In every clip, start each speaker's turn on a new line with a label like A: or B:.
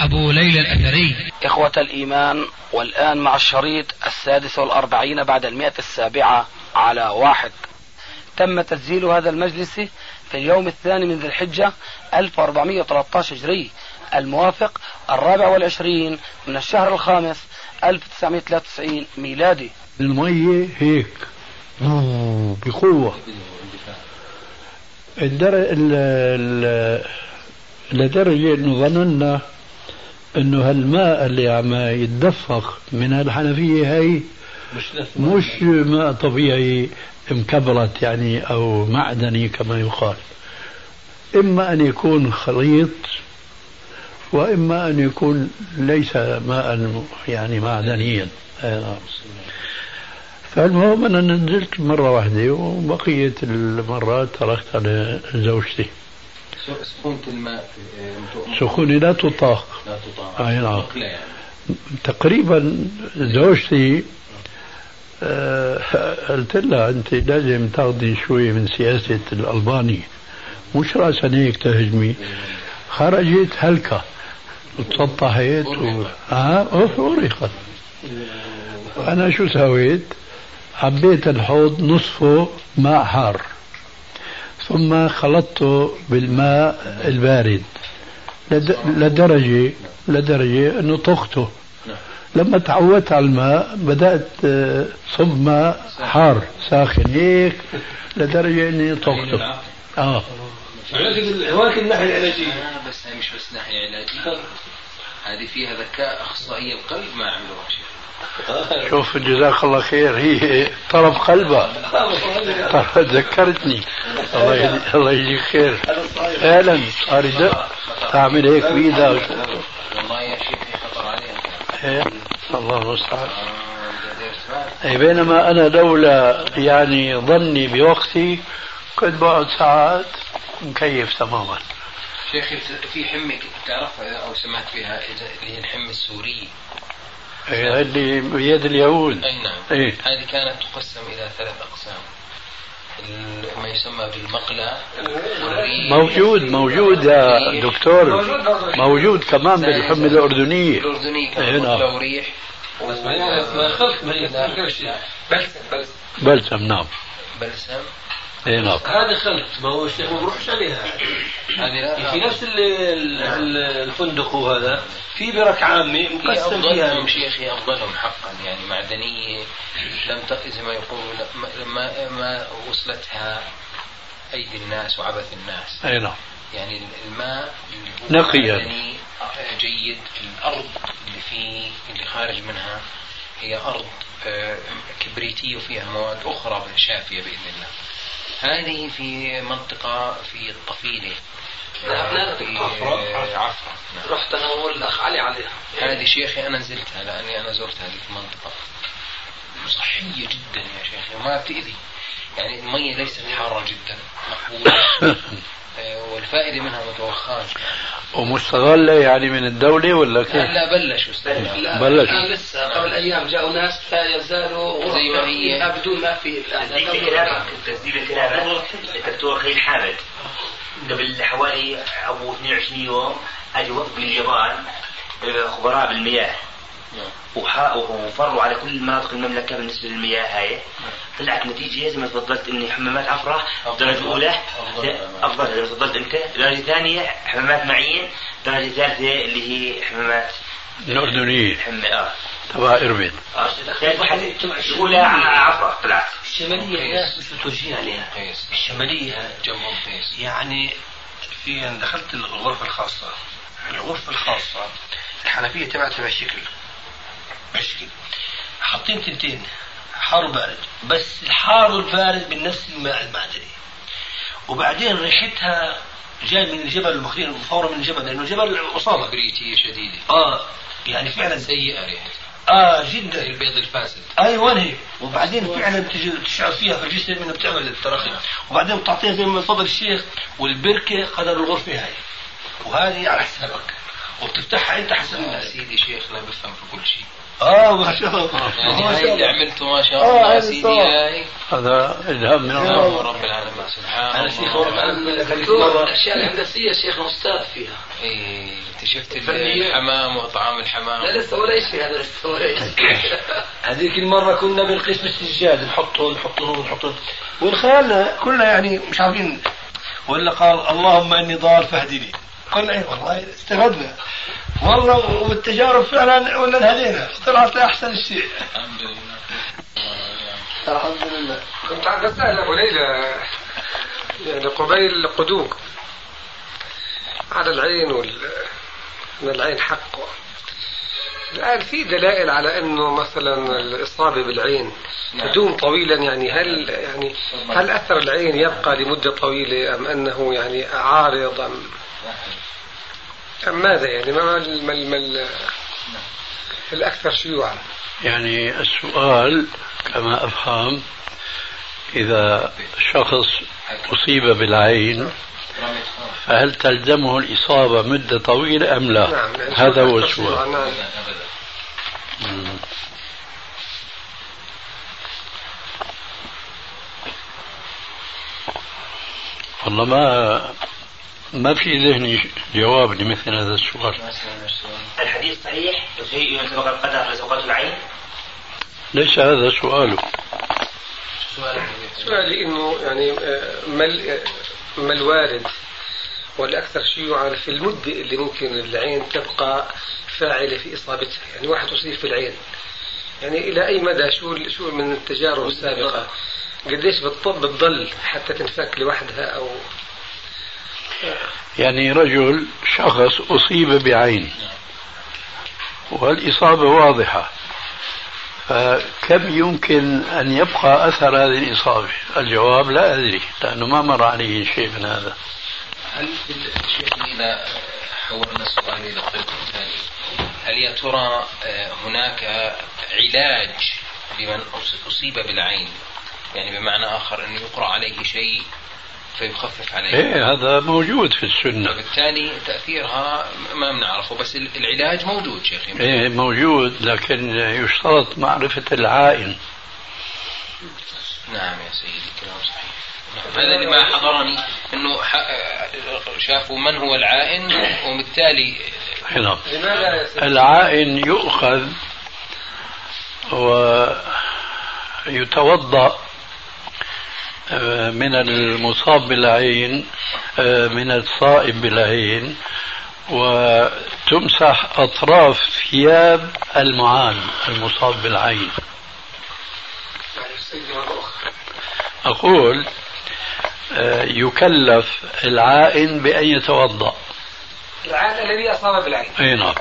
A: أبو ليلى الأثري.
B: إخوة الإيمان والآن مع الشريط السادس والأربعين بعد المئة السابعة على واحد. تم تسجيل هذا المجلس في اليوم الثاني من ذي الحجة 1413 هجري. الموافق الرابع والعشرين من الشهر الخامس 1993 ميلادي.
C: المية هيك. بقوة. لدرجة إنه ظننا إنه هالماء اللي عم يتدفق من هالحنفية هي مش ماء طبيعي مكبرت يعني أو معدني كما يقال. إما أن يكون خليط وإما أن يكون ليس ماء يعني معدنيا. فالمهم أنا نزلت مرة واحدة وبقية المرات تركت على زوجتي.
D: سخونة الماء
C: سخونة لا تطاق.
D: لا تطاق.
C: نعم
D: يعني.
C: تقريبا زوجتي آه، قلت لها أنت لازم تاخذي شوي من سياسة الألباني. مش رأسا هيك تهجمي. خرجت هلكة. وتسطحت و... آه أريقت أنا شو سويت؟ عبيت الحوض نصفه ماء حار. ثم خلطته بالماء البارد. لدرجة لدرجة أنه طخته. لما تعودت على الماء بدأت آه، صب ماء حار ساخن. هيك لدرجة أني طخته. آه.
D: هناك الناحية العلاجية. بس هي مش بس ناحية علاجية. هذه فيها ذكاء أخصائي القلب ما عملوها شيء.
C: شوف جزاك الله خير. هي طرف قلبها ذكرتني الله الله يجزيك خير. فعلا. صار يدق تعمل هيك بإيدك.
D: والله يا شيخ خطر عليها
C: الله المستعان. أي بينما أنا لولا يعني ظني بوقتي كنت بقعد ساعات مكيف تماما.
D: شيخي في حمة تعرفها أو سمعت فيها اللي هي الحمة السورية.
C: اللي بيد اليهود.
D: أي نعم.
C: إيه؟
D: هذه كانت تقسم إلى ثلاث أقسام. ما يسمى بالمقلى
C: موجود موجود يا دكتور. موجود كمان بالحمى الأردنية.
D: الأردنية كمان
C: نعم.
D: ريح.
E: ما خلط بلسم.
C: بلسم نعم.
D: بلسم.
C: اي نعم.
E: هذا خلط ما هو الشيخ ما بروحش عليها
D: هذه
E: في نفس الفندق وهذا في برك عامة مقسم فيها.
D: أفضلهم شيخي أفضلهم حقا. يعني معدنية لم زي ما يقولوا ما, ما وصلتها أيدي الناس وعبث الناس.
C: أي نعم.
D: يعني الماء
C: نقيا.
D: آه، جيد. الأرض اللي فيه اللي خارج منها هي أرض آه، كبريتية وفيها مواد أخرى شافية بإذن الله. هذه في منطقة في الطفيلة.
E: عفرة. رحت أنا والاخ علي عليها.
D: هذه شيخي أنا نزلتها لأني أنا زرت هذه المنطقة صحية جدا يا شيخي وما بتاذي يعني المية ليست حارة جدا مقبولة. آه، والفائدة منها متوخاة
C: ومستغلة يعني من الدولة ولا كيف؟
D: لا بلش
C: بلش
E: كان لسه قبل أيام جاءوا ناس لا يزالوا
D: زي ما هي.
E: بدون ما في
F: تسجيل الكلام. الدكتور خليل حامد قبل حوالي أبو 22 يوم وفد من اليابان خبراء بالمياه. وفروا على كل مناطق المملكة بالنسبة للمياه هاي. طلعت نتيجة زي ما تفضلت إني حمامات عفرة درجة أولى. أفضل زي ما تفضلت أنت. درجة ثانية حمامات معين. درجة ثالثة اللي هي حمامات
C: الأردنية
F: حمى آه.
C: تبع إربد
F: آه الأولى عفرة طلعت.
E: الشمالية الناس مش متوجهين عليها. الشمالية
D: جنبهم
E: يعني في دخلت الغرفة الخاصة. الغرفة الخاصة الحنفية تبعتها بهالشكل بهالشكل حاطين تنتين حار وبارد. بس الحار والبارد بنفس الماء المعدني وبعدين ريحتها جاي من الجبل المخير فورا من الجبل لأنه جبل أصابة.
D: كبريتيه شديدة.
E: آه يعني فعلا
D: سيئة ريحتها.
E: آه جدا.
D: البيض الفاسد.
E: أيوه هي؟ وبعدين فعلا تشعر فيها في الجسم إنها بتعمل التراخي وبعدين بتعطيها زي ما فضل الشيخ والبركة قدر الغرفة هاي. وهذه على حسابك. وبتفتحها أنت حسب
D: يا
E: الناس
D: سيدي شيخنا بفهم في كل شيء.
E: آه ما شاء الله.
D: يعني
E: ما
D: هاي
E: شاء
D: اللي
E: الله.
D: عملته ما شاء
E: آه،
D: الله يا سيدي
C: هذا إلهام من الله
D: الله. رب العالمين. سبحان
E: أنا شيخ
D: الله.
B: الاشياء الهندسية شيخنا أستاذ فيها.
D: إيه أنت شفت
B: فنيات.
D: الحمام وطعام الحمام.
B: لا لسه ولا شيء هذا لسه ولا شيء.
E: هذيك المرة كنا بنقيس بالسجاد نحطه نحطه نحطه. وين خيالنا كلنا يعني مش عارفين. ولا قال اللهم إني ضال فاهدني. قلنا إيه والله استفدنا. والله والتجارب فعلا ولا هدينا طلعت أحسن شيء.
D: الحمد لله.
E: الحمد لله
G: كنت عم بسأل أبو ليلى يعني قبيل القدوم على العين وال من العين حق الآن في دلائل على أنه مثلا الإصابة بالعين.
D: نعم.
G: تدوم طويلا يعني هل يعني هل أثر العين يبقى لمدة طويلة أم أنه يعني عارض أم ماذا يعني؟ ما ما ما ال- ما ال- الأكثر شيوعا؟
C: يعني السؤال كما أفهم إذا شخص أصيب بالعين فهل تلزمه الإصابة مدة طويلة أم لا؟
G: نعم يعني
C: هذا هو السؤال.
G: نعم.
C: والله ما ما في ذهني جواب لمثل هذا السؤال.
F: الحديث صحيح شيء سبق القدر لسبقته العين؟
C: ليس هذا سؤاله
G: سؤالي إنه يعني آه، ما آه، ما الوارد؟ والاكثر شيوعا في المده اللي ممكن العين تبقى فاعلة في إصابتها، يعني واحد أصيب في العين. يعني إلى أي مدى؟ شو شو من التجارب السابقة؟ قديش بتضل حتى تنفك لوحدها أو
C: يعني رجل شخص أصيب بعين والإصابة واضحة. فكم يمكن أن يبقى أثر هذه الإصابة؟ الجواب لا أدري لأنه ما مر عليه شيء من هذا.
D: هل حولنا السؤال إلى الثاني هل يا ترى آه، هناك علاج لمن أص- أصيب بالعين؟ يعني بمعنى آخر أنه يقرأ عليه شيء فيخفف عليه.
C: إيه هذا موجود في السنة.
D: فبالتالي تأثيرها ما بنعرفه بس ال- العلاج موجود شيخي
C: إيه موجود لكن يشترط معرفة العائن.
D: نعم يا سيدي كلام صحيح. نعم. هذا اللي ما حضرني إنه شافوا من هو العائن وبالتالي
C: هنا
G: يا سيدي؟
C: العائن يؤخذ ويتوضأ من المصاب بالعين آه، من الصائب بالعين وتمسح أطراف ثياب المعان المصاب بالعين. أقول آه، يكلف العائن بأن يتوضأ.
G: العين الذي أصاب بالعين.
C: أي نعم.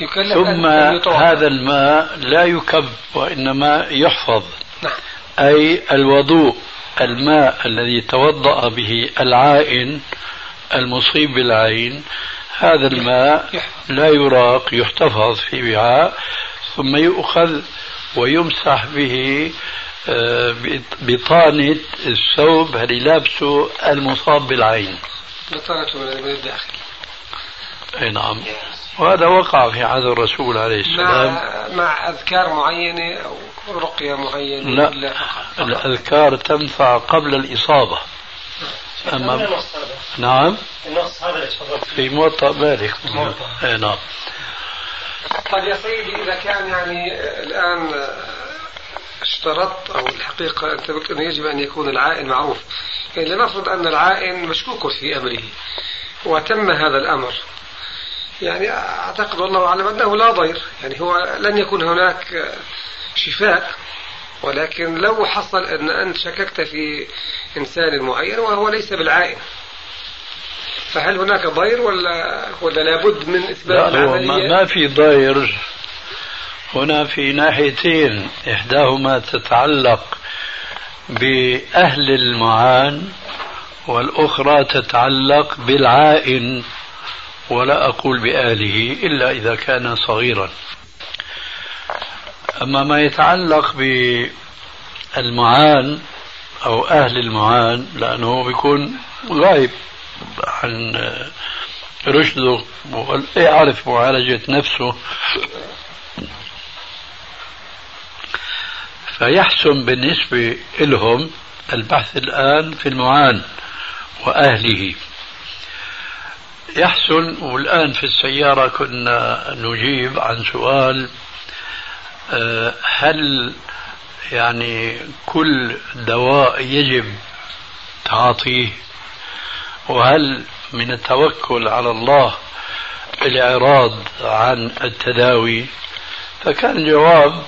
G: يكلف
C: ثم. هذا الماء لا يكب وإنما يحفظ.
G: نعم.
C: أي الوضوء. الماء الذي توضأ به العائن المصيب بالعين هذا الماء لا يراق يحتفظ في وعاء ثم يؤخذ ويمسح به آه، بطانة الثوب اللي لابسه المصاب بالعين.
G: بطانته من الداخل
C: أي نعم. وهذا وقع في عهد الرسول عليه السلام.
G: مع مع أذكار معينة أو رقيه معينه
C: لا.
G: ولا فقط؟
C: الأذكار تنفع قبل الإصابة. أما نعم.
E: النص هذا اللي تفضلت
C: في موطأ مالك
E: موطأ.
C: أي نعم.
G: طيب يا سيدي إذا كان يعني الآن آه، اشترطت أو الحقيقة انت قلت انه يجب أن يكون العائن معروف. يعني لنفرض أن العائن مشكوك في أمره وتم هذا الأمر. يعني أعتقد والله أعلم أنه لا ضير. يعني هو لن يكون هناك شفاء ولكن لو حصل أن أنت شككت في إنسان معين وهو ليس بالعائن فهل هناك ضير ولا ولا لابد من إثبات
C: لا هو ما؟ ما في ضير هنا في ناحيتين إحداهما تتعلق بأهل المعان والأخرى تتعلق بالعائن ولا أقول بأهله إلا إذا كان صغيرا أما ما يتعلق بالمعان أو أهل المعان لأنه بيكون غايب عن رشده يعرف معالجة نفسه فيحسن بالنسبة لهم البحث الآن في المعان وأهله. يحسن والآن في السيارة كنا نجيب عن سؤال هل يعني كل دواء يجب تعاطيه؟ وهل من التوكل على الله الإعراض عن التداوي؟ فكان الجواب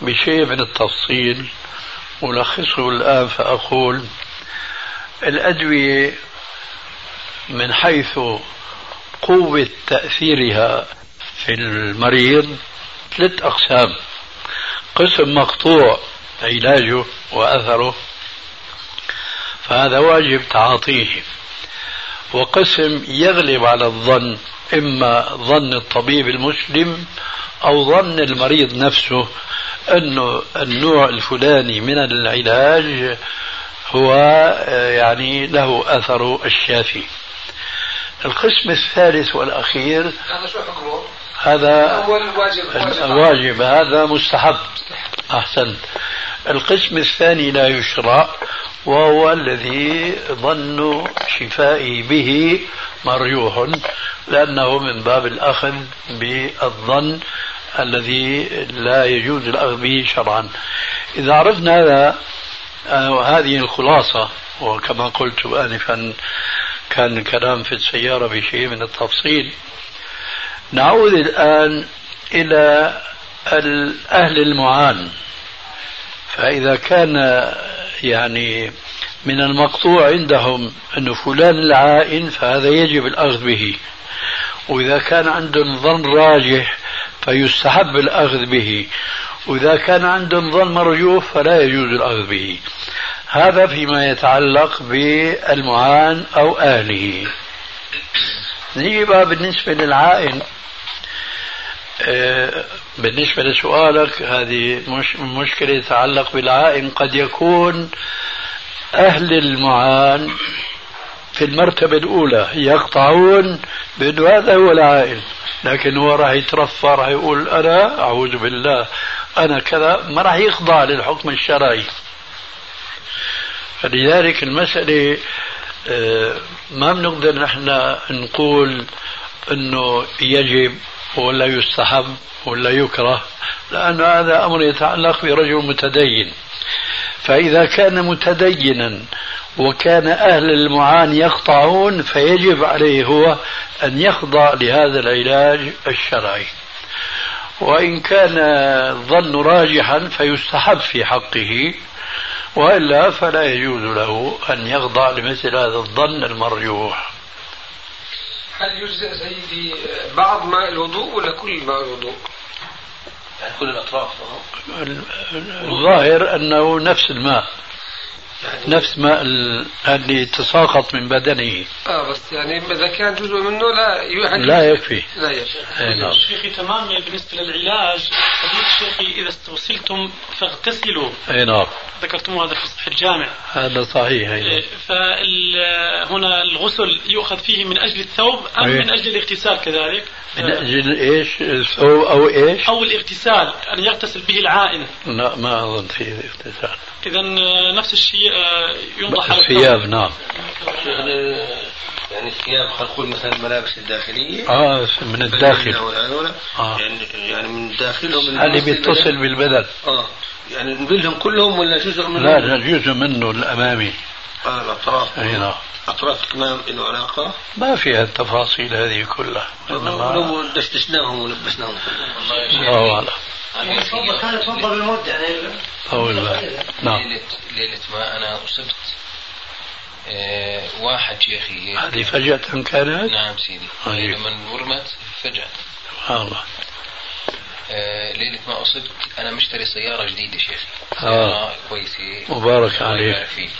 C: بشيء من التفصيل. ألخصه الآن فأقول الأدوية من حيث قوة تأثيرها في المريض ثلاث أقسام. قسم مقطوع علاجه وأثره فهذا واجب تعاطيه وقسم يغلب على الظن إما ظن الطبيب المسلم أو ظن المريض نفسه أنه النوع الفلاني من العلاج هو يعني له أثر الشافي القسم الثالث والأخير
G: هذا شو حكمه؟
C: هذا
G: أول واجب
C: واجب. هذا مستحب. أحسنت. القسم الثاني لا يشرع وهو الذي ظن شفائه به مرجوح لأنه من باب الأخذ بالظن الذي لا يجوز الأخذ به شرعا. إذا عرفنا هذا وهذه الخلاصة وكما قلت آنفا كان الكلام في السيارة بشيء من التفصيل. نعود الآن إلى أهل المعان. فإذا كان يعني من المقطوع عندهم أن فلان العائن فهذا يجب الأخذ به. وإذا كان عندهم ظن راجح فيستحب الأخذ به. وإذا كان عندهم ظن مرجوح فلا يجوز الأخذ به. هذا فيما يتعلق بالمعان أو أهله نيجي بقى بالنسبة للعائن. بالنسبة لسؤالك هذه مش مشكلة تتعلق بالعائن. قد يكون أهل المعان في المرتبة الأولى يقطعون بأنه هذا هو العائن لكن هو راح يترفع راح يقول أنا أعوذ بالله أنا كذا ما راح يخضع للحكم الشرعي. فلذلك المسألة آه، ما بنقدر نحن نقول إنه يجب ولا يستحب ولا يكره لأن هذا أمر يتعلق برجل متدين. فإذا كان متدينا وكان أهل المعان يقطعون فيجب عليه هو أن يخضع لهذا العلاج الشرعي. وإن كان الظن راجحا فيستحب في حقه وإلا فلا يجوز له أن يخضع لمثل هذا الظن المرجوح.
G: هل يجزئ سيدي بعض ماء الوضوء ولا كل ماء الوضوء؟
E: يعني كل الأطراف
C: الظاهر أنه نفس الماء نفس ماء اللي تساقط من بدنه.
G: آه بس يعني إذا كان جزء منه لا
C: يعني لا يكفي.
G: لا يكفي.
C: نعم.
H: شيخي تمام بالنسبة للعلاج. فضيلة شيخي إذا استوصلتم فاغتسلوا.
C: إي نعم.
H: ذكرتم هذا في صحيح الجامع.
C: هذا صحيح أيضا
H: فهنا الغسل يؤخذ فيه من أجل الثوب أم أيه. من أجل الاغتسال كذلك؟
C: من أجل إيش؟ الثوب أو إيش؟
H: أو الاغتسال أن يغتسل به العائن.
C: لا ما أظن فيه اغتسال
H: اذا نفس الشيء ينضح
C: على الثياب نعم.
E: يعني الثياب خلينا نقول مثلا الملابس الداخلية.
C: آه من الداخل.
E: آه. يعني يعني من داخلهم
C: اللي بيتصل بالبدن
E: آه. يعني نقولهم كلهم ولا جزء منهم؟
C: لا لا جزء منه الأمامي.
E: آه الأطراف.
C: أي نعم.
E: أطراف الكمام له علاقة؟
C: ما فيها التفاصيل هذه كلها.
E: إنما لو دشدشناهم ولبسناهم
C: الله اعلم
F: هذا تفضل بالمدة يعني
C: نعم.
D: ليلة, ليلة ما أنا أصبت آه واحد شيخي
C: هذه فجأة كانت؟
D: نعم سيدي.
C: طيب.
D: لما ورمت فجأة.
C: سبحان الله.
D: آه ليلة ما أصبت أنا مشتري سيارة جديدة شيخي.
C: آه.
D: كويسة.
C: مبارك عليك.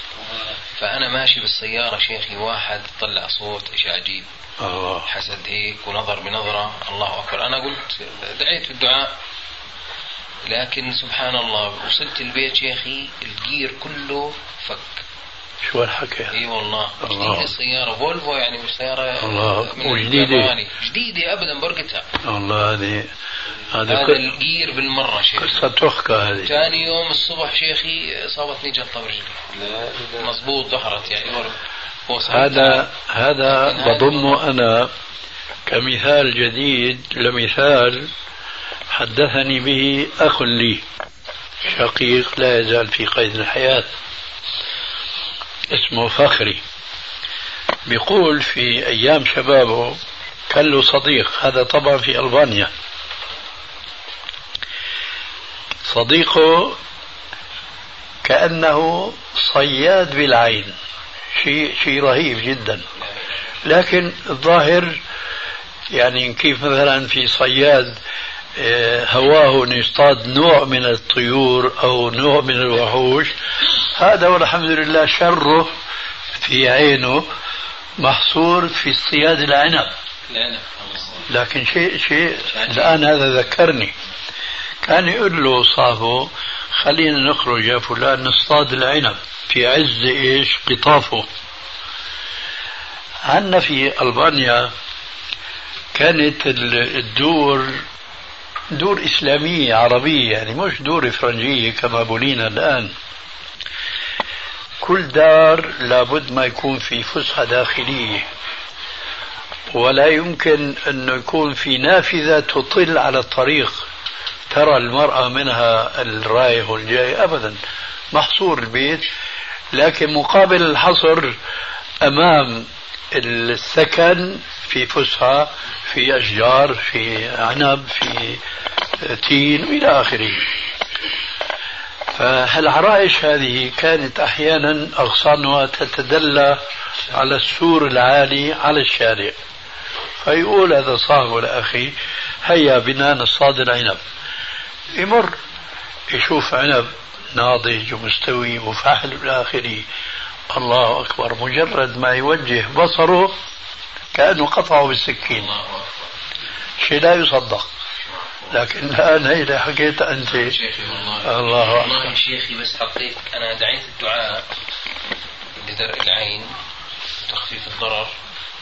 D: فأنا ماشي بالسيارة شيخي واحد طلع صوت إيش عجيب.
C: الله.
D: حسد هيك ونظر بنظرة. الله أكبر. أنا قلت دعيت في الدعاء. لكن سبحان الله وصلت البيت شيخي الجير كله فك
C: شو الحكي
D: إي والله
C: الله.
D: جديدة السيارة فولفو يعني مش سيارة
C: الله. وجديدة.
D: جديدة ابدا برقتها
C: والله هذه هذا
D: هذا
C: كل-
D: الجير بالمرة شيخي
C: قصة تحكى هذه
D: ثاني يوم الصبح شيخي صابتني جلطة برجلي مضبوط ظهرت يعني
C: هذا هذا
D: لكن هذا
C: بضم
D: والله.
C: أنا كمثال جديد لمثال حدثني به أخ لي شقيق لا يزال في قيد الحياة اسمه فخري. بيقول في أيام شبابه كان له صديق هذا طبعا في ألبانيا. صديقه كأنه صياد بالعين شيء شيء رهيب جدا. لكن الظاهر يعني كيف مثلا في صياد هواه أن يصطاد نوع من الطيور أو نوع من الوحوش. هذا والحمد لله شره في عينه محصور في اصطياد العنب. لكن شيء شيء الآن هذا ذكرني. كان يقول له صاحبه خلينا نخرج يا فلان نصطاد العنب في عز إيش؟ قطافه. عندنا في ألبانيا كانت ال- الدور دور إسلامية عربية يعني مش دور فرنجية كما بنينا الآن. كل دار لابد ما يكون في فسحة داخلية. ولا يمكن أن يكون في نافذة تطل على الطريق. ترى المرأة منها الرايح والجاي أبدا. محصور البيت لكن مقابل الحصر أمام السكن في فسحة في أشجار في عنب في تين وإلى آخره. فالعرائش هذه كانت أحيانا أغصانها تتدلى على السور العالي على الشارع. فيقول هذا صاحبه لأخي هيا بنا نصطاد العنب. يمر يشوف عنب ناضج ومستوي وفحل إلى آخره. الله أكبر. مجرد ما يوجه بصره كأنه قطعه بالسكين. شيء لا يصدق. لكن الآن هي حكيت أنت.
D: شيخي والله
C: الله
D: والله
C: أكبر
D: شيخي بس حطيت أنا دعيت الدعاء لدرء العين وتخفيف الضرر.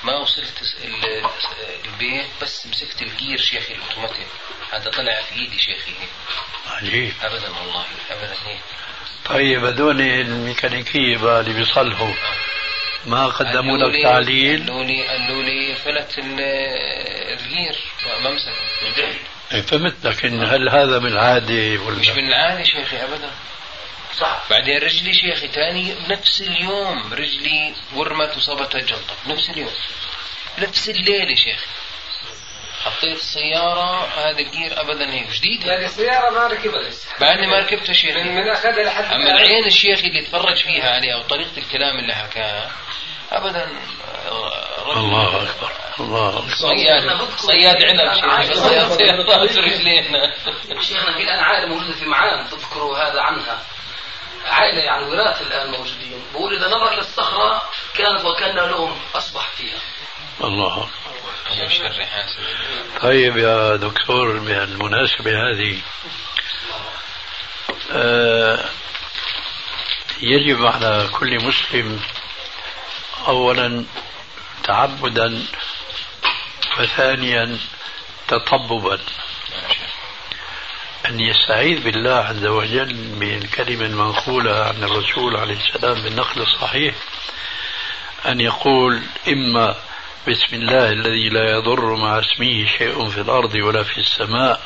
D: ما وصلت ال- البيت بس مسكت الجير شيخي الأوتوماتيك. هذا طلع في إيدي شيخي. هيك
C: عجيب.
D: ابدا والله ابدا. هيك
C: طيب هذول الميكانيكية بقى اللي بيصلحوا. ما قدموا لك
D: لي-
C: تعليل
D: قالوا لي قالوا لي فلت ال- الجير ما مسك
C: إيه، فهمت لكن هل هذا من عادة ولا
D: مش من العادة شيخي ابدا. صح. بعدين رجلي شيخي تاني بنفس اليوم رجلي ورمت وصابتها جلطة بنفس اليوم. نفس الليلة شيخي. حطيت السيارة هذا الجير ابدا هيك جديد
G: يعني السيارة ما ركبها لسه
D: بعدني ما ركبتها
G: من
D: شيخي.
G: من اخذها لحد أما.
D: العين الشيخ اللي تفرج فيها عليها وطريقة الكلام اللي حكاها ابدا
C: الله أكبر الله
D: صياد صياد عنب صياد رجلينا
B: شيخنا في الان عائله موجودة في معان تذكروا هذا عنها. عائلة يعني وراث الآن موجودين. بقول إذا نظر للصخرة كانت وكان لهم أصبح فيها.
C: الله طيب يا دكتور بالمناسبة هذه آه يجب على كل مسلم أولا تعبدا وثانيا تطببا. أن يستعيذ بالله عز وجل بالكلمة المنقولة عن الرسول عليه السلام بالنقل الصحيح أن يقول إما بسم الله الذي لا يضر مع اسمه شيء في الأرض ولا في السماء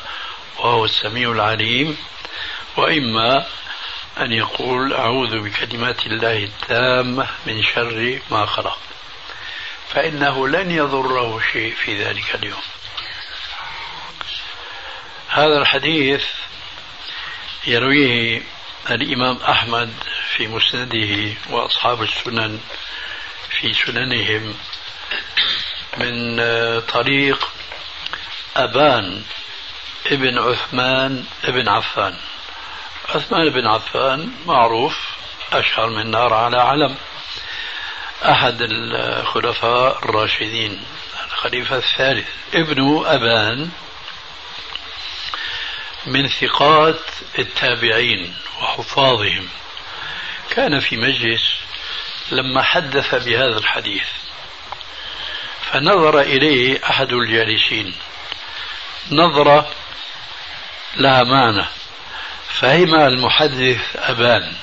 C: وهو السميع العليم وإما أن يقول أعوذ بكلمات الله التامة من شر ما خلق فإنه لن يضره شيء في ذلك اليوم. هذا الحديث يرويه الإمام أحمد في مسنده وأصحاب السنن في سننهم من طريق أبان ابن عثمان ابن عفان. عثمان بن عفان معروف أشهر من نار على علم. أحد الخلفاء الراشدين الخليفة الثالث ابن أبان من ثقات التابعين وحفاظهم. كان في مجلس لما حدث بهذا الحديث. فنظر إليه أحد الجالسين. نظرة لها معنى. فهم المحدث أبان.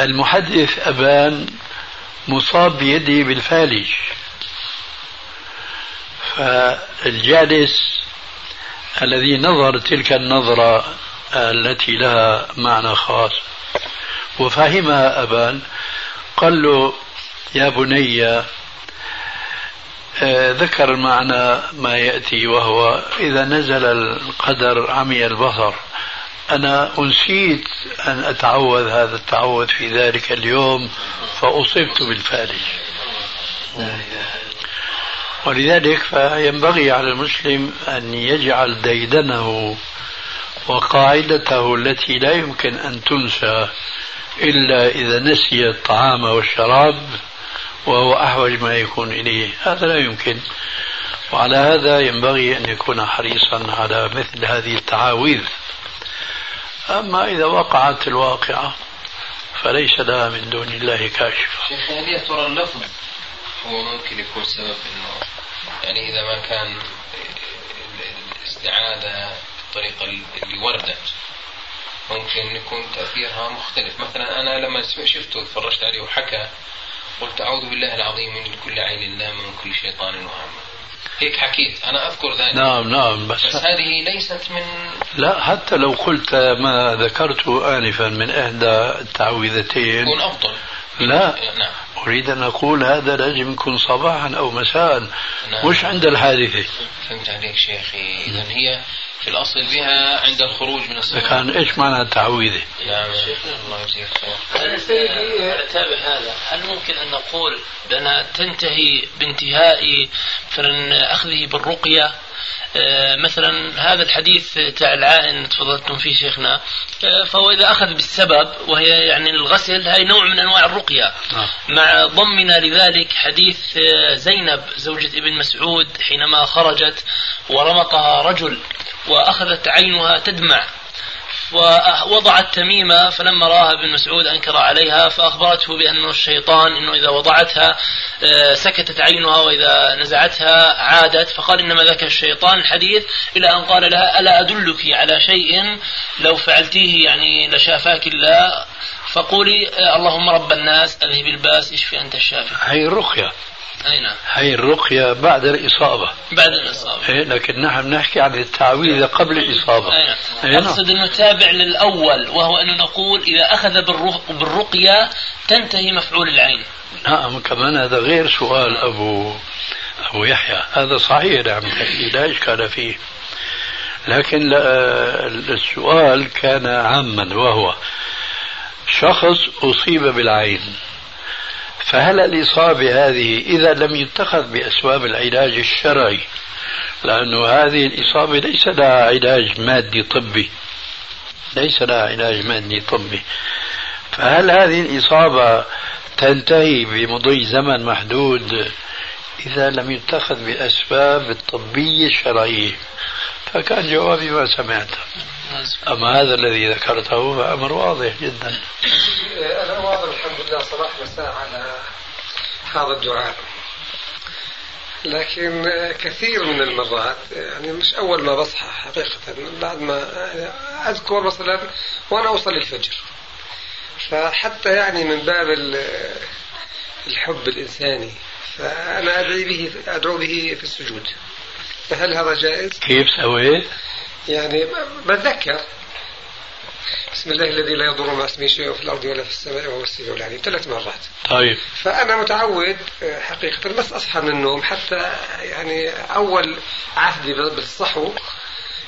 C: المحدث أبان مصاب بيده بالفالج. فالجالس الذي نظر تلك النظرة التي لها معنى خاص. وفهمها أبان قال له يا بني ذكر معنى ما يأتي وهو إذا نزل القدر عمي البصر. أنا أنسيت أن أتعوذ هذا التعوذ في ذلك اليوم فأصبت بالفارج. ولذلك فينبغي على المسلم أن يجعل ديدنه وقاعدته التي لا يمكن أن تنسى إلا إذا نسي الطعام والشراب وهو أحوج ما يكون إليه. هذا لا يمكن. وعلى هذا ينبغي أن يكون حريصا على مثل هذه التعاويذ. أما إذا وقعت الواقعة فليس لها من دون الله كاشفة
D: شيخ هل يا ترى اللفظ؟ هو ممكن يكون سبب أنه يعني إذا ما كان الاستعاذة بالطريقة اللي وردت ممكن يكون تأثيرها مختلف. مثلا أنا لما شفته وتفرجت عليه وحكى قلت أعوذ بالله العظيم من كل عين لام من كل شيطان وهمه هيك حكيت. أنا أذكر ذلك.
C: نعم نعم بس,
D: بس هذه ليست من
C: لا حتى لو قلت ما ذكرته آنفا من إحدى التعويذتين
D: يكون أفضل.
C: لا.
D: نعم.
C: أريد أن أقول هذا لازم يكون صباحا أو مساء.
D: نعم.
C: مش عند الحادثة.
D: فهمت عليك شيخي. إذا هي في الأصل بها عند الخروج من الصلاة.
C: كان إيش معنى التعويذة؟
D: نعم الله يجزيك خير.
I: أنا سيدي أتابع هذا. هل ممكن أن نقول بأنها تنتهي بانتهاء مثلا أخذه بالرقية؟ مثلا هذا الحديث تاع العائن تفضلتم فيه شيخنا آه، فهو إذا أخذ بالسبب وهي يعني الغسل هاي نوع من أنواع الرقية
C: نعم.
I: مع ضمنا لذلك حديث آه، زينب زوجة ابن مسعود حينما خرجت ورمقها رجل وأخذت عينها تدمع ووضعت تميمة فلما رآها ابن مسعود أنكر عليها فأخبرته بأنه الشيطان أنه إذا وضعتها آه، سكتت عينها وإذا نزعتها عادت فقال إنما ذاك الشيطان الحديث إلى أن قال لها ألا أدلك على شيء؟ لو فعلتيه يعني لشافاك الله. فقولي آه، اللهم رب الناس أذهب الباس اشفي أنت الشافي.
C: هي الرقية.
I: أي نعم.
C: هي الرقية بعد الإصابة.
I: بعد الإصابة.
C: إيه لكن نحن نحكي عن التعويذة قبل الإصابة.
I: أي نعم.
C: إيه نعم.
I: أقصد أنه تابع للأول وهو أنه نقول إذا أخذ بالرق- بالرقية تنتهي مفعول العين.
C: نعم كمان هذا غير سؤال أبو أبو يحيى. هذا صحيح نعم لا إشكال فيه. لكن السؤال كان عاما وهو شخص أصيب بالعين. فهل الإصابة هذه إذا لم يتخذ بأسباب العلاج الشرعي؟ لأنه هذه الإصابة ليس لها علاج مادي طبي. ليس لها علاج مادي طبي. فهل هذه الإصابة تنتهي بمضي زمن محدود إذا لم يتخذ بأسباب الطبية الشرعية؟ فكان جوابي ما سمعت. أما هذا الذي ذكرته فأمر واضح جدا
G: أنا واظب الحمد لله صباح مساء على هذا الدعاء لكن كثير من المرات يعني مش أول ما بصحى حقيقة بعد ما أذكر مثلا وأنا أوصل الفجر فحتى يعني من باب ال- الحب الإنساني فأنا أدعي به أدعو به في السجود فهل هذا جائز؟
C: كيف سويت؟
G: يعني بتذكر بسم الله الذي لا يضر مع اسمه شيء في الأرض ولا في السماء وهو السميع العليم. ثلاث مرات.
C: طيب.
G: فأنا متعود آه، حقيقة بس أصحى من النوم حتى يعني أول عهدي بالصحو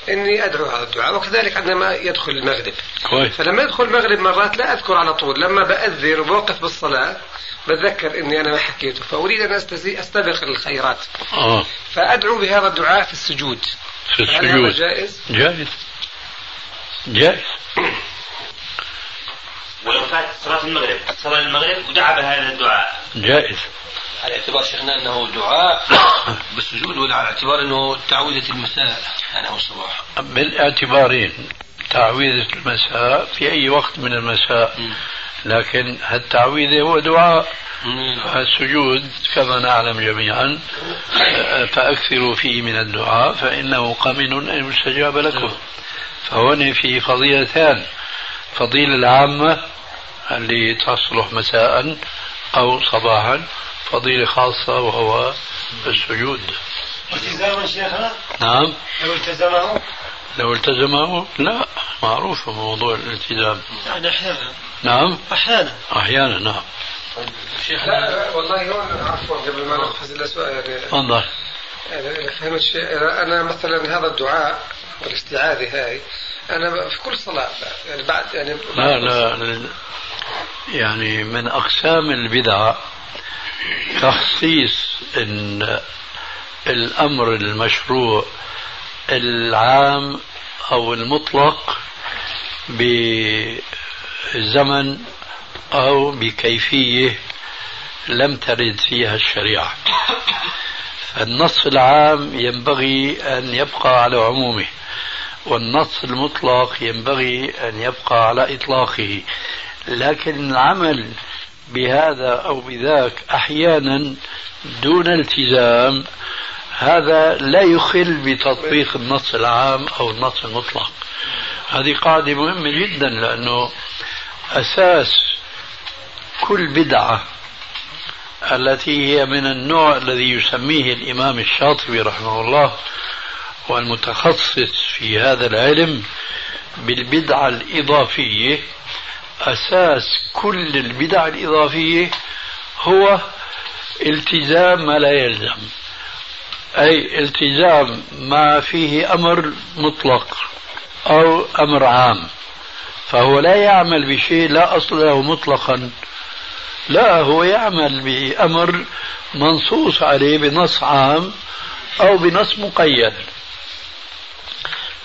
G: إني أدعو هذا الدعاء وكذلك عندما يدخل المغرب.
C: كويس.
G: فلما يدخل المغرب مرات لا أذكر على طول لما بأذن وبوقف بالصلاة بتذكر إني أنا ما حكيته فأريد أن أستبق الخيرات.
C: آه.
G: فأدعو بهذا الدعاء في السجود.
C: في
G: هل هذا
C: السجود.
G: جائز؟
C: جائز. جائز.
F: ولو فات صلاة المغرب. صلى المغرب ودعا بهذا الدعاء.
C: جائز.
E: على اعتبار شيخنا أنه دعاء بالسجود ولا على اعتبار أنه تعويذة المساء. أنا والصباح
C: بالاعتبارين تعويذة المساء في أي وقت من المساء. لكن التعويذة هو دعاء السجود كما نعلم جميعا فأكثروا فيه من الدعاء فإنه قمن أن يستجاب لكم. فهنا في فضيلتان فضيلة العامة اللي تصلح مساء أو صباحا فضيلة خاصة وهو السجود.
E: التزاما شيخنا؟
C: نعم.
E: لو التزمه؟
C: لو التزمه؟ لا. معروف موضوع الالتزام
E: يعني أحيانا.
C: نعم.
E: أحيانا.
C: أحيانا نعم.
G: لا لا والله هون عفوا قبل ما نقفز الاسئله يعني
C: تفضل.
G: يعني فهمت شيء أنا مثلا هذا الدعاء والاستعاذة هاي أنا في كل صلاة يعني بعد يعني
C: لا لا يعني من أقسام البدع تخصيص إن الأمر المشروع العام أو المطلق بزمن أو بكيفية لم ترد فيها الشريعة. النص العام ينبغي أن يبقى على عمومه والنص المطلق ينبغي أن يبقى على إطلاقه. لكن العمل بهذا أو بذاك أحيانا دون التزام هذا لا يخل بتطبيق النص العام أو النص المطلق. هذه قاعدة مهمة جدا لأنه أساس كل بدعة التي هي من النوع الذي يسميه الإمام الشاطبي رحمه الله والمتخصص في هذا العلم بالبدعة الإضافية. أساس كل البدع الإضافية هو التزام ما لا يلزم أي التزام ما فيه أمر مطلق. أو أمر عام. فهو لا يعمل بشيء لا أصل له مطلقا. لا هو يعمل بأمر منصوص عليه بنص عام أو بنص مقيد.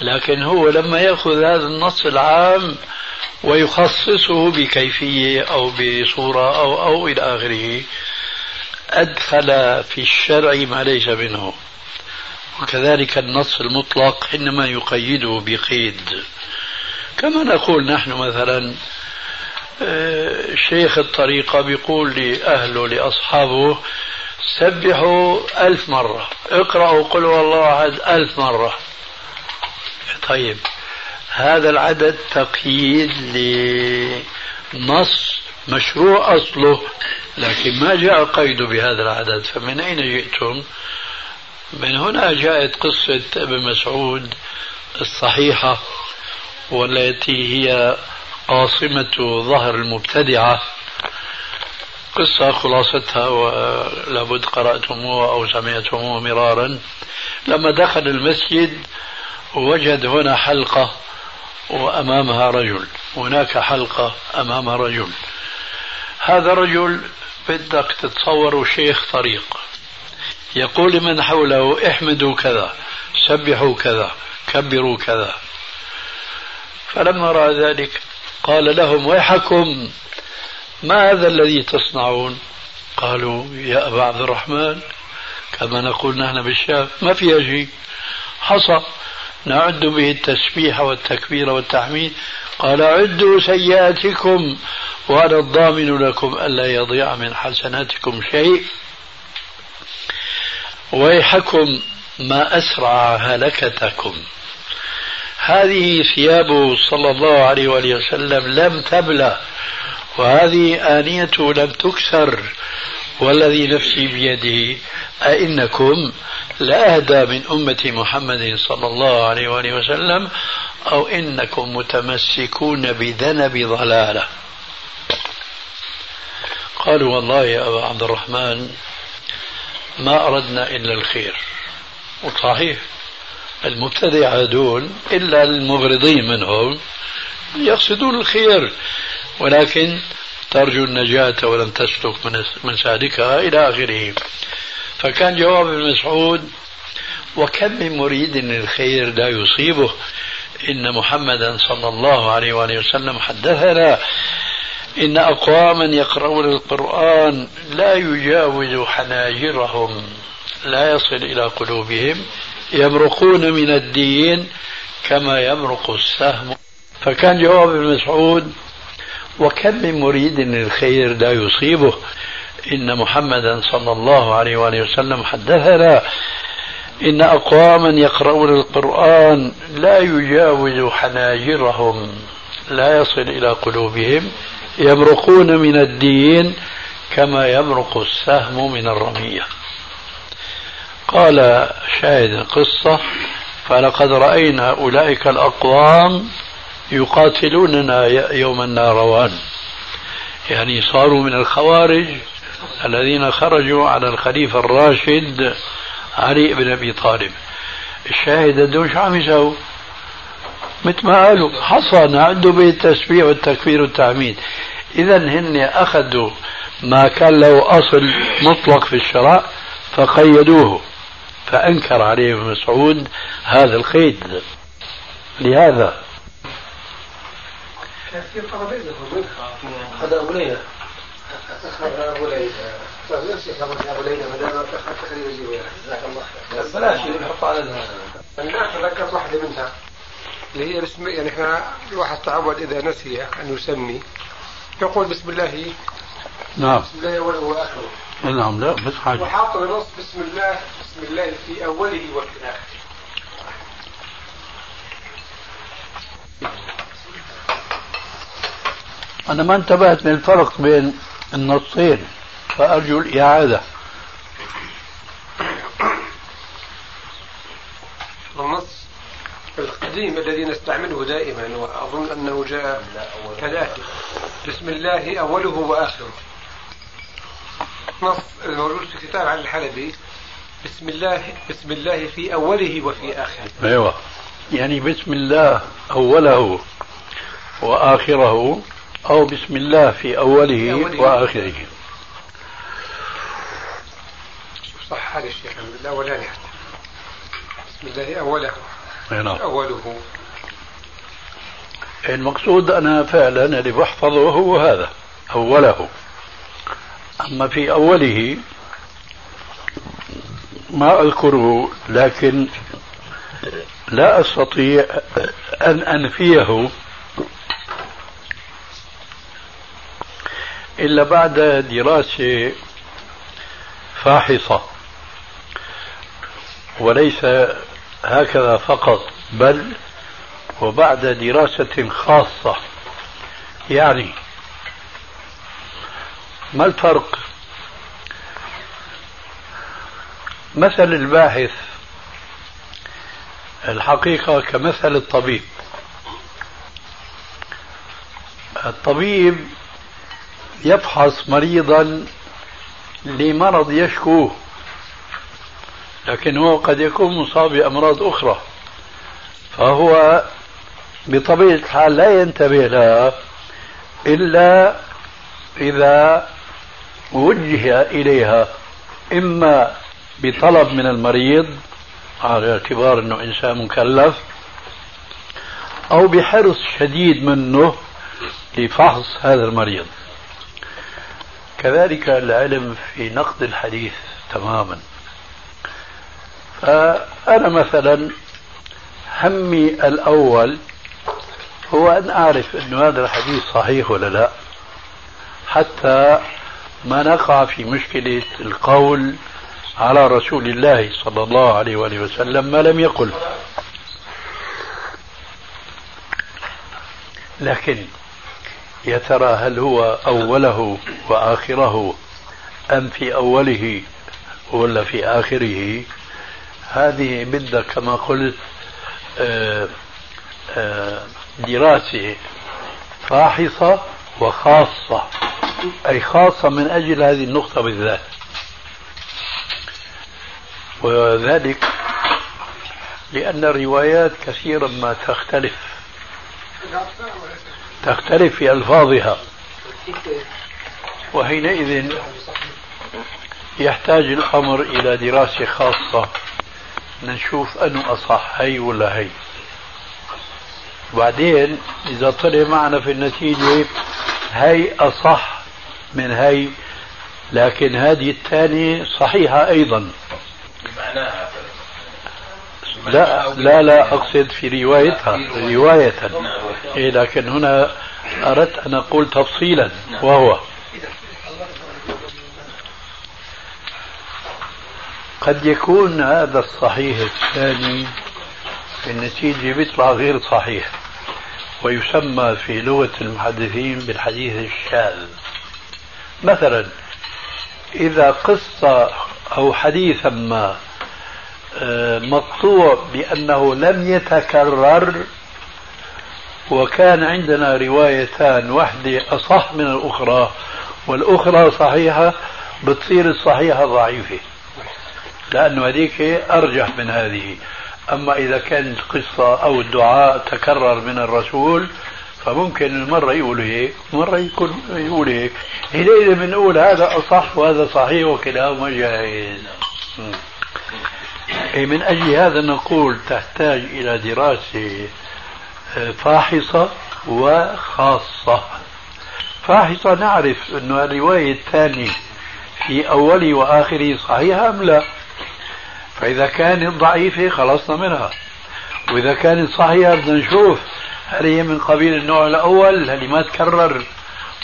C: لكن هو لما يأخذ هذا النص العام ويخصصه بكيفية أو بصورة أو أو إلى آخره أدخل في الشرع ما ليس منه. وكذلك النص المطلق حينما يقيده بقيد. كما نقول نحن مثلا آه، شيخ الطريقة بيقول لأهله لأصحابه سبحوا ألف مرة اقرأوا قل والله أحد ألف مرة. طيب هذا العدد تقييد لنص مشروع أصله لكن ما جاء قيد بهذا العدد فمن أين جئتم؟ من هنا جاءت قصة ابن مسعود الصحيحة والتي هي قاصمة ظهر المبتدعة. قصة خلاصتها ولابد قرأتموها أو سمعتموها مرارا. لما دخل المسجد وجد هنا حلقة وأمامها رجل. هناك حلقة أمامها رجل. هذا رجل بدك تتصوروا شيخ طريق. يقول لمن حوله احمدوا كذا سبحوا كذا كبروا كذا. فلما رأى ذلك قال لهم ويحكم ما هذا الذي تصنعون؟ قالوا يا أبا عبد الرحمن كما نقول نحن بالشام ما فيها شيء. حصى نعد به التسبيح والتكبير والتحميد. قال عدوا سيئاتكم وأنا الضامن لكم ألا يضيع من حسناتكم شيء. ويحكم ما أسرع هلكتكم. هذه ثيابه صلى الله عليه وآله وسلم لم تبلى وهذه آنيته لم تكسر. والذي نفسي بيده أئنكم لأهدى من أمة محمد صلى الله عليه وآله وسلم أو إنكم متمسكون بذنب ضلالة. قالوا والله يا أبا عبد الرحمن ما أردنا إلا الخير. وصحيح المبتدع هذول إلا المغرضين منهم يقصدون الخير ولكن ترجو النجاة ولن تسلك من مسالكها إلى آخره. فكان جواب ابن مسعود وكم من مريد للخير لا يصيبه؟ إن محمدا صلى الله عليه وآله وسلم حدثنا إن أقواما يقرؤون القرآن لا يجاوز حناجرهم لا يصل إلى قلوبهم يمرقون من الدين كما يمرق السهم. فكان جواب ابن مسعود وكم من مريد للخير لا يصيبه. إن محمدا صلى الله عليه وآله وسلم حدثنا إن أقواما يقرؤون القرآن لا يجاوز حناجرهم لا يصل إلى قلوبهم يمرقون من الدين كما يمرق السهم من الرمية. قال شاهد القصة فلقد رأينا أولئك الأقوام يقاتلوننا يوم الناروان يعني صاروا من الخوارج الذين خرجوا على الخليفة الراشد علي بن أبي طالب. الشاهد هدول شو عم يسووا مثل ما قالوا حصن عنده بيت التسبيح والتكبير والتعميد إذا هن أخذوا ما كان له أصل مطلق في الشرع فقيدوه فأنكر عليه ابن مسعود هذا القيد. لهذا.
G: أبو ليلى أبو ليلى أبو ليلى ما دام يجيبها جزاك الله بلاش بنحط على الناس تذكرت واحدة منها. اللي هي بسم يعني إحنا الواحد تعود إذا نسي أن يسمي. يقول بسم الله.
C: نعم.
G: بسم الله أوله وآخره
C: نعم لا بس حاجة.
G: وحاط بنص بسم الله بسم الله في أوله وفي آخره
C: أنا ما انتبهت للفرق بين النصين فأرجو الإعادة.
G: النص القديم الذي نستعمله دائما وأظن أنه جاء ثلاثة بسم الله أوله وآخره. نص الموجود في كتاب عن الحلبي. بسم الله بسم الله في أوله وفي آخره.
C: أيوة. يعني بسم الله أوله وآخره أو بسم الله في أوله, أوله. وآخره.
G: صح هذا الشيخ الأولاني حتى. بسم الله أوله.
C: نعم.
G: أوله.
C: المقصود أنا فعلا اللي بحفظه هو هذا أوله. أما في أوله ما أذكره لكن لا أستطيع أن أنفيه إلا بعد دراسة فاحصة وليس هكذا فقط بل وبعد دراسة خاصة. يعني ما الفرق؟ مثل الباحث الحقيقة كمثل الطبيب. الطبيب يفحص مريضا لمرض يشكوه. لكن هو قد يكون مصاب بأمراض أخرى. فهو بطبيعة الحال لا ينتبه لها إلا إذا وجه إليها إما بطلب من المريض على اعتبار أنه إنسان مكلف أو بحرص شديد منه لفحص هذا المريض. كذلك العلم في نقد الحديث تماما. فأنا مثلا همي الأول هو أن أعرف أن هذا الحديث صحيح ولا لا. حتى ما نقع في مشكلة القول على رسول الله صلى الله عليه وآله وسلم ما لم يقل. لكن يا ترى هل هو أوله وآخره أم في أوله ولا في آخره؟ هذه بدها كما قلت آه، آه، دراسة فاحصة وخاصة. أي خاصة من أجل هذه النقطة بالذات. وذلك لأن الروايات كثيرا ما تختلف. تختلف في ألفاظها. وحينئذ يحتاج الأمر إلى دراسة خاصة. نشوف أنه أصح هي ولا هي وبعدين إذا طلع معنا في النتيجة هي أصح من هي لكن هذه الثانية صحيحة أيضا.
D: معناها
C: لا لا لا أقصد في روايتها رواية إيه لكن هنا أردت أن أقول تفصيلا وهو قد يكون هذا الصحيح الثاني النتيجة بيطلع غير صحيح ويسمى في لغة المحدثين بالحديث الشاذ. مثلا إذا قصة أو حديثا ما آه، مقطوع بأنه لم يتكرر وكان عندنا روايتان واحدة أصح من الأخرى والأخرى صحيحة بتصير الصحيحة ضعيفة. لأنه هذيك أرجح من هذه. أما إذا كانت قصة أو الدعاء تكرر من الرسول فممكن مرة يقول هيك مرة يكون يقول هيك. حينئذ بنقول هذا أصح وهذا صحيح وكلاهما جائز. من أجل هذا نقول تحتاج إلى دراسة آه، فاحصة وخاصة. فاحصة نعرف أن الرواية الثانية في أوله وآخره صحيحة أم لا؟ فإذا كانت ضعيفة خلصنا منها. وإذا كانت صحيحة بدنا نشوف هل هي من قبيل النوع الأول اللي ما تكرر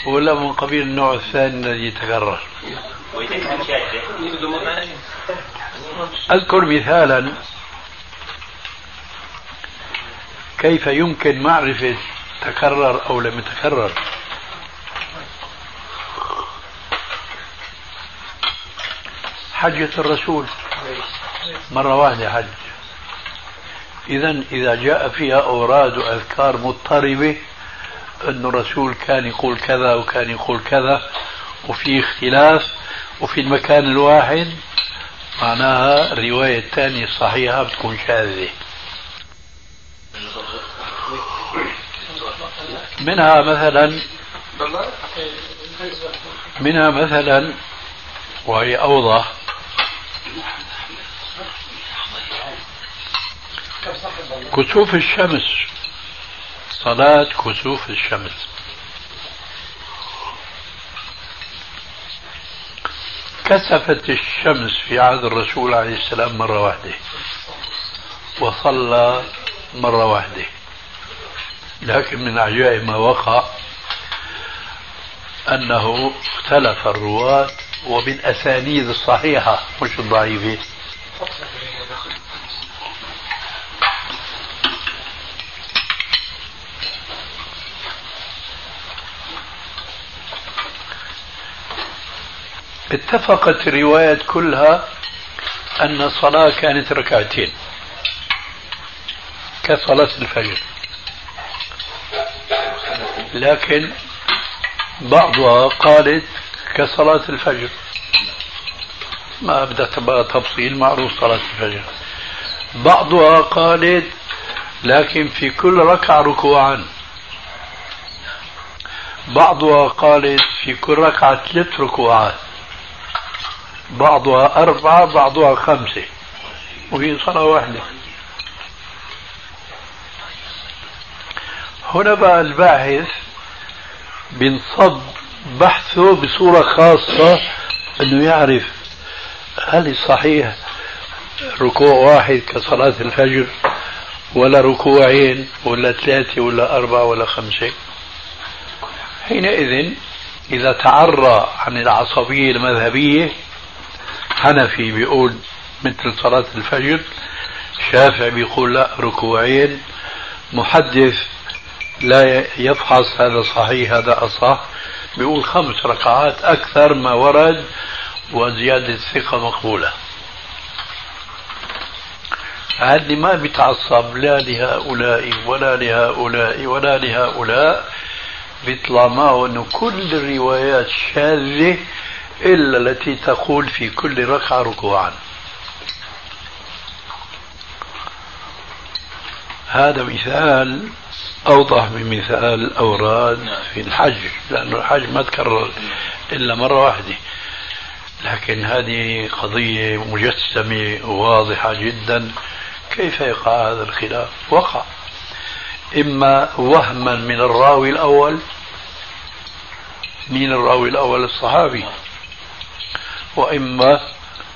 C: ولا من قبيل النوع الثاني الذي تكرر أذكر مثالا كيف يمكن معرفة تكرر أو لم يتكرر. حجة الرسول. مرة واحدة حج إذا إذا جاء فيها أوراد وأذكار مضطربة أن الرسول كان يقول كذا وكان يقول كذا وفي اختلاف وفي المكان الواحد معناها الرواية الثانية الصحيحة بتكون شاذة. منها مثلا منها مثلا وهي أوضح. كسوف الشمس. صلاة كسوف الشمس. كسفت الشمس في عهد الرسول عليه السلام مرة واحدة. وصلى مرة واحدة. لكن من عجائب ما وقع أنه اختلف الرواة وبالأسانيد الصحيحة. مش الضعيفة اتفقت الروايات كلها أن الصلاة كانت ركعتين كصلاة الفجر. لكن بعضها قالت كصلاة الفجر. ما بدها تبقى تفصيل معروف صلاة الفجر. بعضها قالت لكن في كل ركعة ركوعان. بعضها قالت في كل ركعة ثلاث ركوعات. بعضها أربعة بعضها خمسة. وهي صلاة واحدة. هنا بقى الباحث بينصب بحثه بصورة خاصة أنه يعرف هل صحيح ركوع واحد كصلاة الفجر ولا ركوعين ولا ثلاثة ولا أربعة ولا خمسة. حينئذ إذا تعرى عن العصبية المذهبية حنفي بيقول مثل صلاة الفجر شافعي بيقول لا ركوعين. محدث لا يفحص هذا صحيح هذا أصح. بيقول خمس ركعات أكثر ما ورد وزيادة الثقة مقبولة. هذه ما بيتعصب لا لهؤلاء ولا لهؤلاء ولا لهؤلاء. بيطلع معه إنه كل الروايات شاذة إلا التي تقول في كل ركعة ركوعا. هذا مثال أوضح من مثال الأوراد في الحج لأن الحج ما تكرر إلا مرة واحدة. لكن هذه قضية مجسمة واضحة جدا. كيف يقع هذا الخلاف؟ وقع. إما وهما من الراوي الأول مين الراوي الأول؟ الصحابي. وإما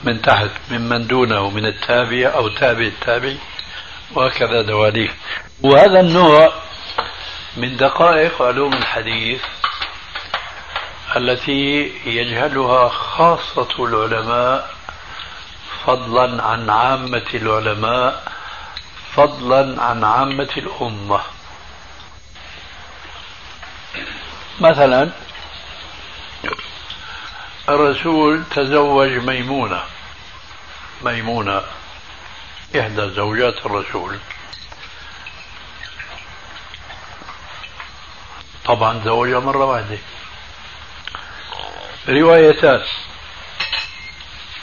C: من تحت ممن دونه من التابع أو تابع التابع وهكذا دواليك وهذا النوع من دقائق علوم الحديث التي يجهلها خاصة العلماء فضلا عن عامة العلماء فضلا عن عامة الأمة. مثلا الرسول تزوج ميمونة. ميمونة إحدى زوجات الرسول. طبعا زوجها مرة واحدة. روايتان.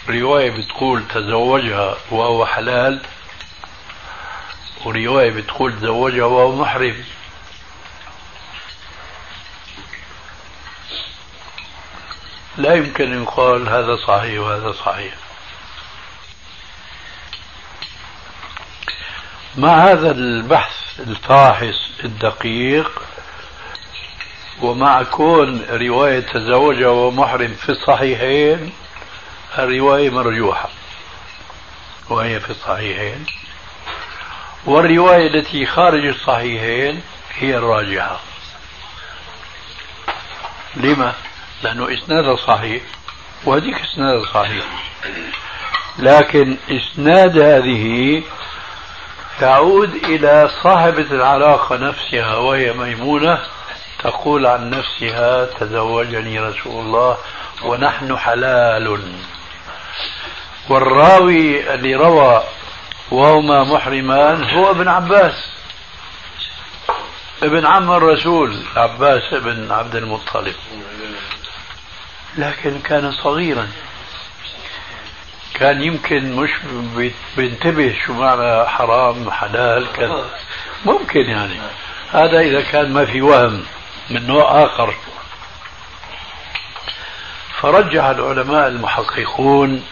C: رواية بتقول تزوجها وهو حلال ورواية بتقول تزوجها وهو محرم. لا يمكن أن يقال هذا صحيح وهذا صحيح. مع هذا البحث الفاحص الدقيق ومع كون رواية تزوجها ومحرم في الصحيحين الرواية مرجوحة وهي في الصحيحين. والرواية التي خارج الصحيحين هي الراجحة. لما؟ لأنه إسنادها صحيح وهذيك إسنادها صحيح. لكن إسناد هذه تعود إلى صاحبة العلاقة نفسها وهي ميمونة تقول عن نفسها تزوجني رسول الله ونحن حلال. والراوي اللي روى وهما محرمان هو ابن عباس ابن عم الرسول عباس ابن عبد المطلب. لكن كان صغيرا. كان يمكن مش بينتبه شو معنى حرام حلال كان ممكن يعني. هذا إذا كان ما في وهم من نوع آخر. فرجح العلماء المحققون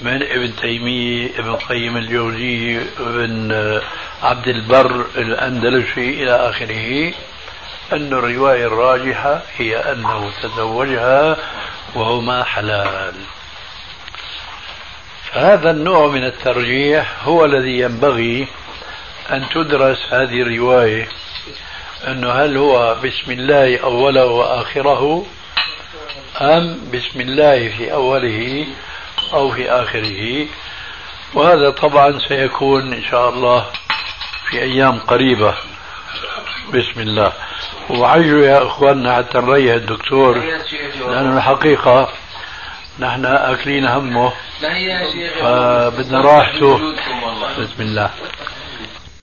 C: من ابن تيمية ابن قيم الجوزي ابن عبد البر الأندلسي إلى آخره. أن الرواية الراجحة هي أنه تزوجها وهما حلال. فهذا النوع من الترجيح هو الذي ينبغي أن تدرس هذه الرواية أنه هل هو بسم الله أوله وآخره أم بسم الله في أوله أو في آخره. وهذا طبعا سيكون إن شاء الله في أيام قريبة. بسم الله. وعجوا يا إخواننا حتى نريح الدكتور. لأنه الحقيقة نحن أكلين همه. فبدنا راحته. بسم الله.